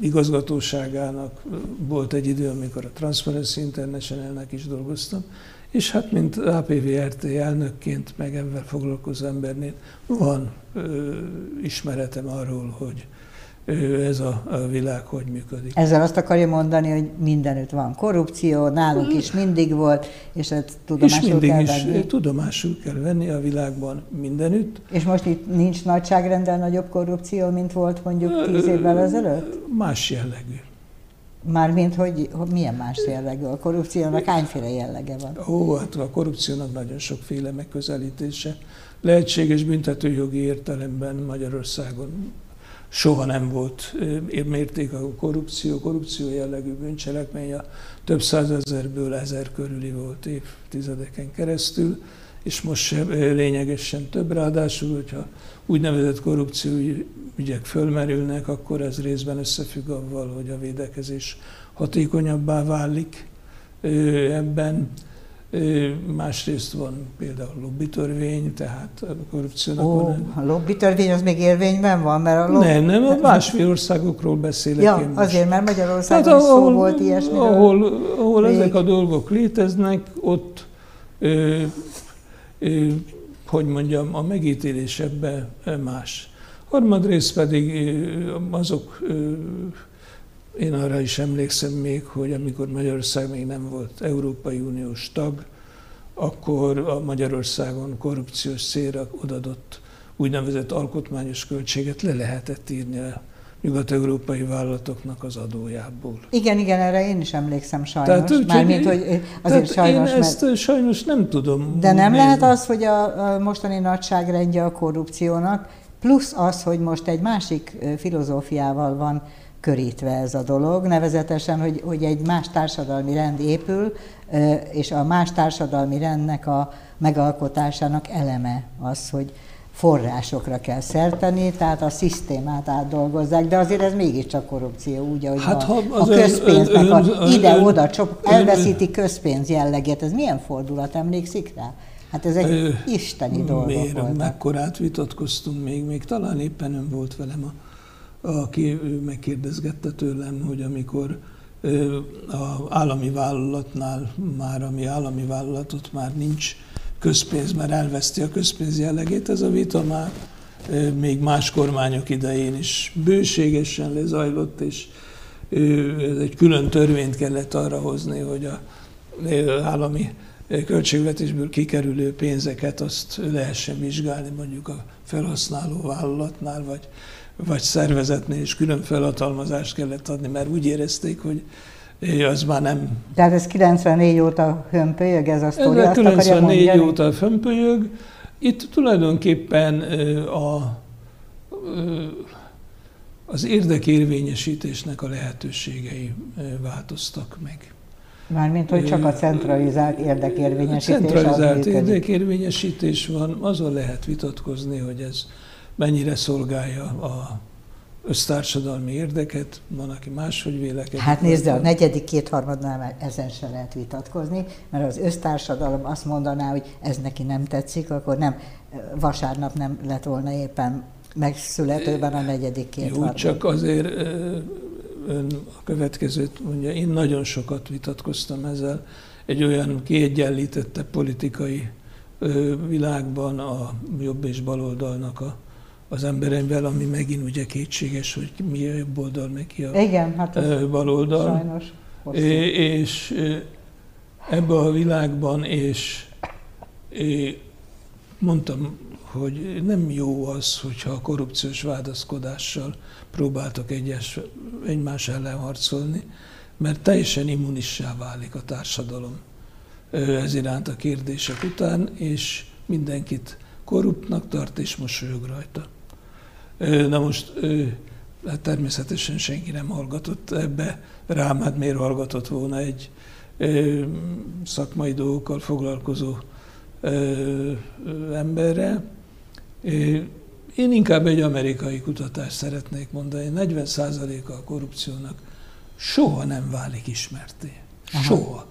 igazgatóságának volt egy idő, amikor a Transparency International-nek is dolgoztam, és hát mint APVRT elnökként, meg ebben foglalkozó embernél van ö, ismeretem arról, hogy ez a, a világ hogy működik. Ezzel azt akarja mondani, hogy mindenütt van korrupció, nálunk is mindig volt, és ezt És tudomásul mindig kell is venni. tudomásul kell venni a világban mindenütt. És most itt nincs nagyságrendel nagyobb korrupció, mint volt mondjuk tíz évvel ezelőtt? Más jellegű. Mármint, hogy, hogy milyen más jellegű? A korrupciónak hányféle jellege van? Ó, hát a korrupciónak nagyon sokféle megközelítése. Lehetséges büntetőjogi értelemben Magyarországon soha nem volt mérték a korrupció, korrupció jellegű bűncselekmény, a több százezerből ezer körüli volt évtizedeken keresztül, és most sem lényegesen több, ráadásul, hogyha úgynevezett korrupciói ügyek fölmerülnek, akkor ez részben összefügg avval, hogy a védekezés hatékonyabbá válik ebben. Másrészt van például lobbitörvény, tehát a korrupciónak Ó, van a lobby törvény az még érvényben van, mert a lobby... nem, nem, a másfél országokról beszélek Ja, én most. azért, mert Magyarországon Tehát is szó volt ilyesmiről. ahol, ahol Rég. ezek a dolgok léteznek, ott, ö, ö, hogy mondjam, a megítélés ebbe más. Harmadrészt pedig azok, ö, én arra is emlékszem még, hogy amikor Magyarország még nem volt Európai Uniós tag, akkor a Magyarországon korrupciós célra odadott úgynevezett alkotmányos költséget le lehetett írni a nyugat-európai vállalatoknak az adójából. Igen, igen, erre én is emlékszem sajnos. Tehát, Mármint, hogy azért Tehát sajnos, én mert... ezt sajnos nem tudom. De nem még- lehet az, hogy a, a mostani nagyságrendje a korrupciónak, plusz az, hogy most egy másik filozófiával van körítve ez a dolog, nevezetesen, hogy, hogy egy más társadalmi rend épül, és a más társadalmi rendnek a megalkotásának eleme az, hogy forrásokra kell szerteni, tehát a szisztémát átdolgozzák, de azért ez mégiscsak korrupció, úgy, ahogy Hát, a az ön- közpénznek a ide-oda, ön- elveszíti közpénz jellegét. Ez milyen fordulat, emlékszik rá? Hát ez egy Ö, isteni dolgok Miért? voltak. Mekkorát vitatkoztunk még, még talán éppen ön volt velem, a, aki megkérdezgette tőlem, hogy amikor a állami vállalatnál már, ami állami vállalatot már nincs közpénz, mert elveszti a közpénz jellegét, ez a vita már még más kormányok idején is bőségesen lezajlott, és egy külön törvényt kellett arra hozni, hogy a állami költségvetésből kikerülő pénzeket azt lehessen vizsgálni mondjuk a felhasználó vállalatnál, vagy, vagy szervezetnél, és külön felhatalmazást kellett adni, mert úgy érezték, hogy az már nem... Tehát ez 94 óta hömpölyög ez a Ez sztori, a azt akarja 94 mondani? óta fömpölyög. Itt tulajdonképpen a, az érdekérvényesítésnek a lehetőségei változtak meg. Mármint, hogy csak a centralizált érdekérvényesítés az Centralizált érdekérvényesítés van, azon lehet vitatkozni, hogy ez mennyire szolgálja a, össztársadalmi érdeket, van, aki máshogy vélekedik. Hát nézd, a negyedik kétharmadnál ezen se lehet vitatkozni, mert az össztársadalom azt mondaná, hogy ez neki nem tetszik, akkor nem, vasárnap nem lett volna éppen megszületőben a negyedik kétharmad. Jó, csak azért ön a következőt mondja, én nagyon sokat vitatkoztam ezzel, egy olyan kiegyenlítette politikai világban a jobb és baloldalnak a az embereivel, ami megint ugye kétséges, hogy mi a jobb oldal, meg ki a Igen, hát bal oldal. Sajnos. És ebbe a világban, és mondtam, hogy nem jó az, hogyha a korrupciós vádaszkodással próbáltak egyes, egymás ellen harcolni, mert teljesen immunissá válik a társadalom ez iránt a kérdések után, és mindenkit korruptnak tart és mosolyog rajta. Na most hát természetesen senki nem hallgatott ebbe, rám hát miért hallgatott volna egy szakmai dolgokkal foglalkozó emberre. Én inkább egy amerikai kutatást szeretnék mondani. 40%-a a korrupciónak soha nem válik ismerté. Soha.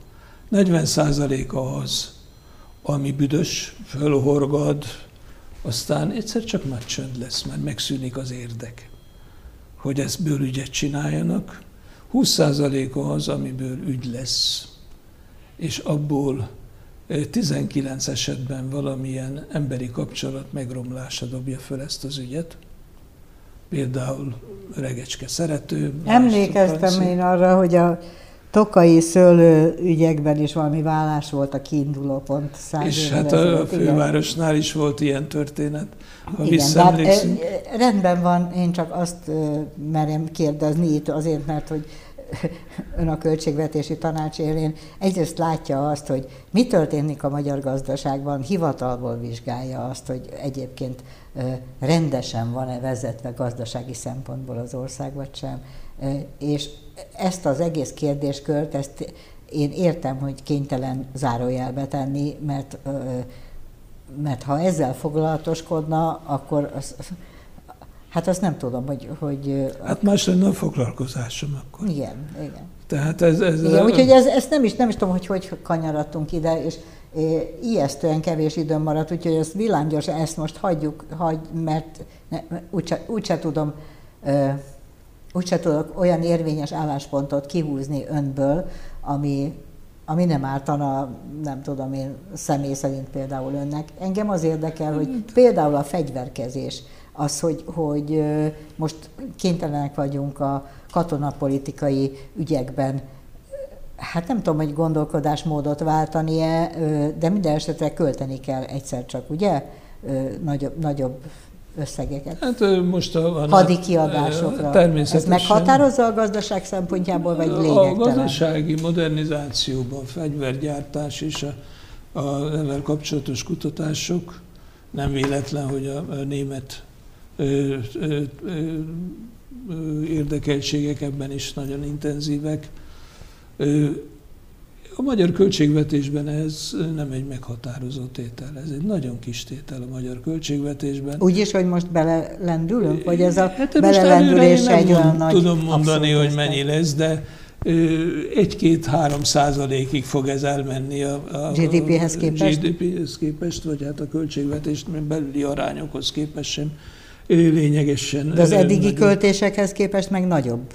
40%-a az, ami büdös, fölhorgad, aztán egyszer csak nagy csönd lesz, mert megszűnik az érdek, hogy ezt ügyet csináljanak. 20%-a az, amiből ügy lesz, és abból 19 esetben valamilyen emberi kapcsolat megromlása dobja föl ezt az ügyet. Például regecske szerető. Emlékeztem én arra, hogy a tokai szőlő ügyekben is valami vállás volt a kiinduló pont. És hát a fővárosnál is volt ilyen történet, ha Igen, hát, rendben van, én csak azt merem kérdezni itt azért, mert hogy ön a költségvetési tanács élén egyrészt látja azt, hogy mi történik a magyar gazdaságban, hivatalból vizsgálja azt, hogy egyébként rendesen van-e vezetve gazdasági szempontból az ország, vagy sem. És ezt az egész kérdéskört, ezt én értem, hogy kénytelen zárójelbe tenni, mert, mert ha ezzel foglalatoskodna, akkor az, hát azt nem tudom, hogy... hogy hát más lenne a foglalkozásom akkor. Igen, igen. Tehát ez... ez igen, a... úgyhogy ez, ezt nem is, nem is tudom, hogy hogy kanyaradtunk ide, és ijesztően kevés időm maradt, úgyhogy ezt villámgyorsan ezt most hagyjuk, hagy, mert ne, úgyse, úgyse tudom úgyse tudok olyan érvényes álláspontot kihúzni önből, ami, ami nem ártana, nem tudom én, személy szerint például önnek. Engem az érdekel, hogy például a fegyverkezés, az, hogy, hogy most kénytelenek vagyunk a katonapolitikai ügyekben hát nem tudom, hogy gondolkodásmódot váltani-e, de minden esetre költeni kell egyszer csak, ugye? Nagyobb, nagyobb összegeket. Hát most a, a hadi kiadásokra. Természetesen. Ez meghatározza a gazdaság szempontjából, vagy lényegtelen? A gazdasági modernizációban fegyvergyártás és a, a ezzel kapcsolatos kutatások nem véletlen, hogy a, a német ö, ö, ö, érdekeltségek ebben is nagyon intenzívek. A magyar költségvetésben ez nem egy meghatározó tétel, ez egy nagyon kis tétel a magyar költségvetésben. Úgy is, hogy most belelendülünk, vagy ez a hát belelendülés egy olyan nagy tudom mondani, hogy mennyi lesz, de egy-két-három százalékig fog ez elmenni a, a GDP-hez képest? GDP-hez képest, vagy hát a költségvetés belüli arányokhoz képest sem lényegesen. De az eddigi nagyobb. költésekhez képest meg nagyobb?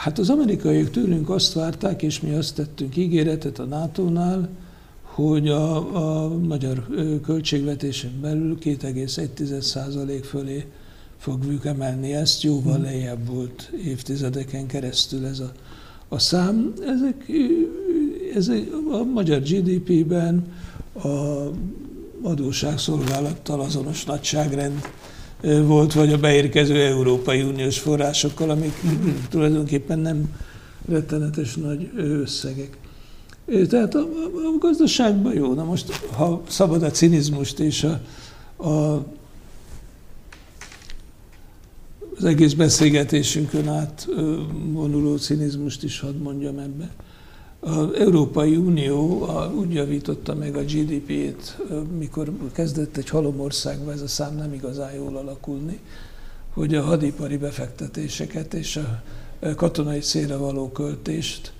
Hát az amerikaiak tőlünk azt várták, és mi azt tettünk ígéretet a NATO-nál, hogy a, a magyar költségvetésen belül 2,1% fölé fogjuk emelni ezt, jóval hmm. lejjebb volt évtizedeken keresztül ez a, a szám. Ezek, ez a magyar GDP-ben a adósságszolgálattal azonos nagyságrend volt, vagy a beérkező Európai Uniós forrásokkal, amik tulajdonképpen nem rettenetes nagy összegek. Tehát a, a, a gazdaságban jó. Na most, ha szabad a cinizmust és a, a, az egész beszélgetésünkön át vonuló cinizmust is hadd mondjam ebbe. Az Európai Unió úgy javította meg a GDP-t, mikor kezdett egy halomországban ez a szám nem igazán jól alakulni, hogy a hadipari befektetéseket és a katonai célra való költést,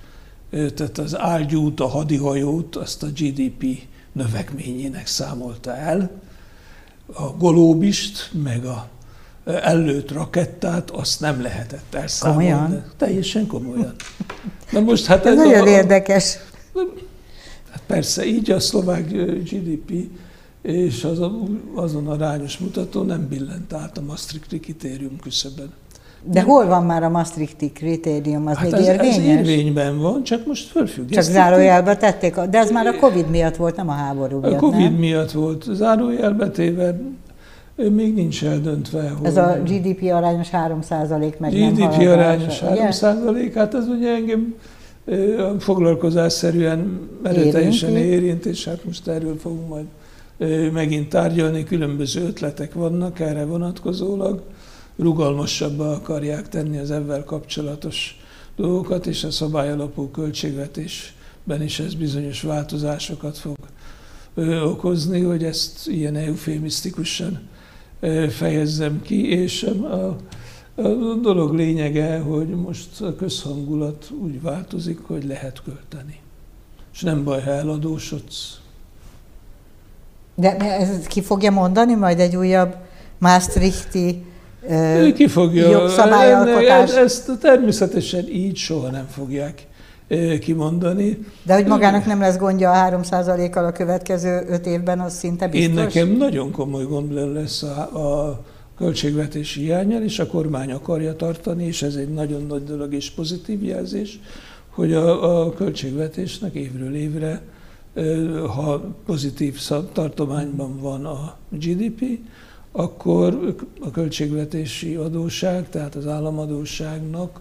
tehát az ágyút, a hadihajót, azt a GDP növekményének számolta el, a golóbist, meg a előtt rakettát, azt nem lehetett elszámolni. Komolyan? Teljesen komolyan. Na most hát ez, ez nagyon a, érdekes. Hát persze, így a szlovák GDP és az a, azon arányos mutató nem billent át a Maastrichti kritérium küszöbön. De hol van már a Maastrichti kritérium? Az hát még ez, érvényes? Ez érvényben van, csak most fölfüggesztették. Csak zárójelbe tették, de ez már a Covid miatt volt, nem a háború miatt, A Covid nem? miatt volt. Zárójelbe téve még nincs eldöntve. Hogy ez a GDP arányos 3 meg GDP nem arányos 3 százalék, hát ez ugye engem foglalkozásszerűen erőteljesen érint, és hát most erről fogunk majd megint tárgyalni, különböző ötletek vannak erre vonatkozólag, rugalmasabbá akarják tenni az ebben kapcsolatos dolgokat, és a szabályalapú költségvetésben is ez bizonyos változásokat fog okozni, hogy ezt ilyen eufémisztikusan fejezzem ki, és a, a dolog lényege, hogy most a közhangulat úgy változik, hogy lehet költeni. És nem baj, ha eladósodsz, de ez ki fogja mondani majd egy újabb Maastrichti ki fogja, jogszabályalkotás? Ezt természetesen így soha nem fogják kimondani. De hogy magának nem lesz gondja a 3%-kal a következő öt évben, az szinte biztos? Én nekem nagyon komoly gond lesz a, a költségvetési hiányel, és a kormány akarja tartani, és ez egy nagyon nagy dolog és pozitív jelzés, hogy a, a költségvetésnek évről évre ha pozitív tartományban van a GDP, akkor a költségvetési adóság, tehát az államadóságnak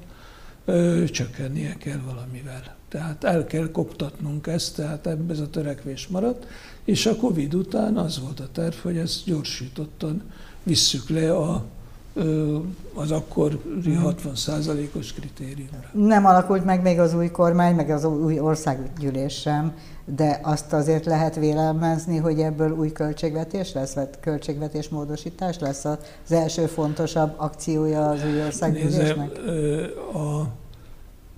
csökkennie kell valamivel. Tehát el kell koptatnunk ezt, tehát ebbe ez a törekvés maradt, és a Covid után az volt a terv, hogy ezt gyorsítottan visszük le a az akkori 60%-os kritériumra. Nem alakult meg még az új kormány, meg az új országgyűlés sem, de azt azért lehet vélelmezni, hogy ebből új költségvetés lesz, vagy költségvetés módosítás lesz az első fontosabb akciója az új országgyűlésnek? A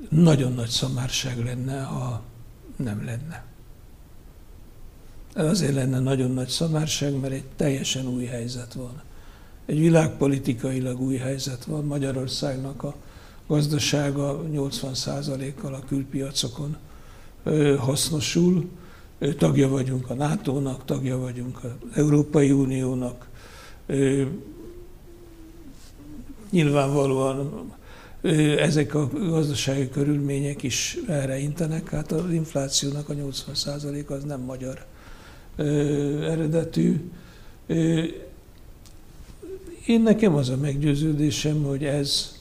nagyon nagy szamárság lenne, ha nem lenne. Azért lenne nagyon nagy szamárság, mert egy teljesen új helyzet van egy világpolitikailag új helyzet van. Magyarországnak a gazdasága 80%-kal a külpiacokon hasznosul. Tagja vagyunk a NATO-nak, tagja vagyunk az Európai Uniónak. Nyilvánvalóan ezek a gazdasági körülmények is erre intenek, hát az inflációnak a 80% az nem magyar eredetű. Én nekem az a meggyőződésem, hogy ez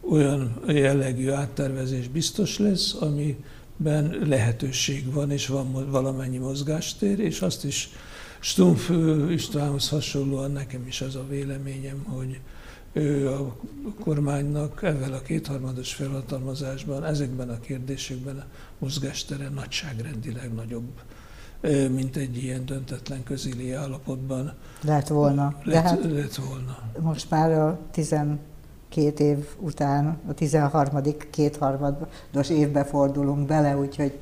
olyan jellegű áttervezés biztos lesz, amiben lehetőség van, és van valamennyi mozgástér, és azt is Stumpf Istvánhoz hasonlóan nekem is az a véleményem, hogy ő a kormánynak ezzel a kétharmados felhatalmazásban, ezekben a kérdésekben a mozgástere nagyságrendileg nagyobb mint egy ilyen döntetlen közéli állapotban. Lehet volna. Lett, hát lett volna. Most már a 12 év után, a 13. kétharmados évbe fordulunk bele, úgyhogy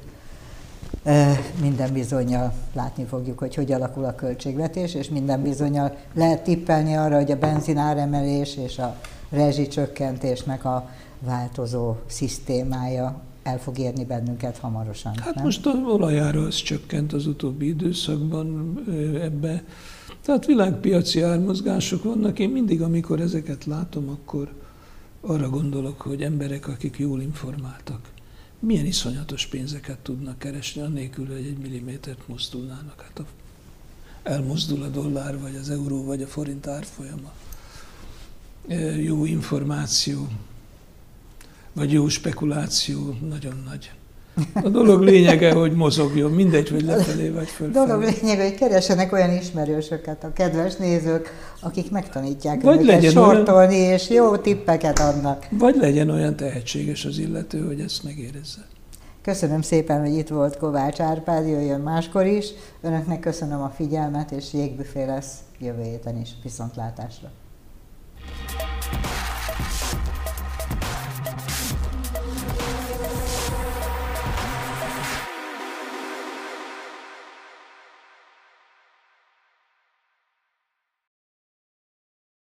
minden bizonyal látni fogjuk, hogy hogy alakul a költségvetés, és minden bizonyal lehet tippelni arra, hogy a benzin áremelés és a rezsicsökkentésnek a változó szisztémája el fog érni bennünket hamarosan. Hát nem? most az olajára az csökkent az utóbbi időszakban ebbe. Tehát világpiaci ármozgások vannak. Én mindig, amikor ezeket látom, akkor arra gondolok, hogy emberek, akik jól informáltak, milyen iszonyatos pénzeket tudnak keresni, annélkül, hogy egy millimétert mozdulnának. Hát a, elmozdul a dollár, vagy az euró, vagy a forint árfolyama. Jó információ, vagy jó spekuláció nagyon nagy. A dolog lényege, hogy mozogjon, mindegy, hogy lefelé vagy fölfelé. Dolog lényege, hogy keresenek olyan ismerősöket a kedves nézők, akik megtanítják vagy őket legyen sortolni, olyan, és jó tippeket adnak. Vagy legyen olyan tehetséges az illető, hogy ezt megérezze. Köszönöm szépen, hogy itt volt Kovács Árpád, jöjjön máskor is. Önöknek köszönöm a figyelmet, és jégbüfé lesz jövő héten is. Viszontlátásra!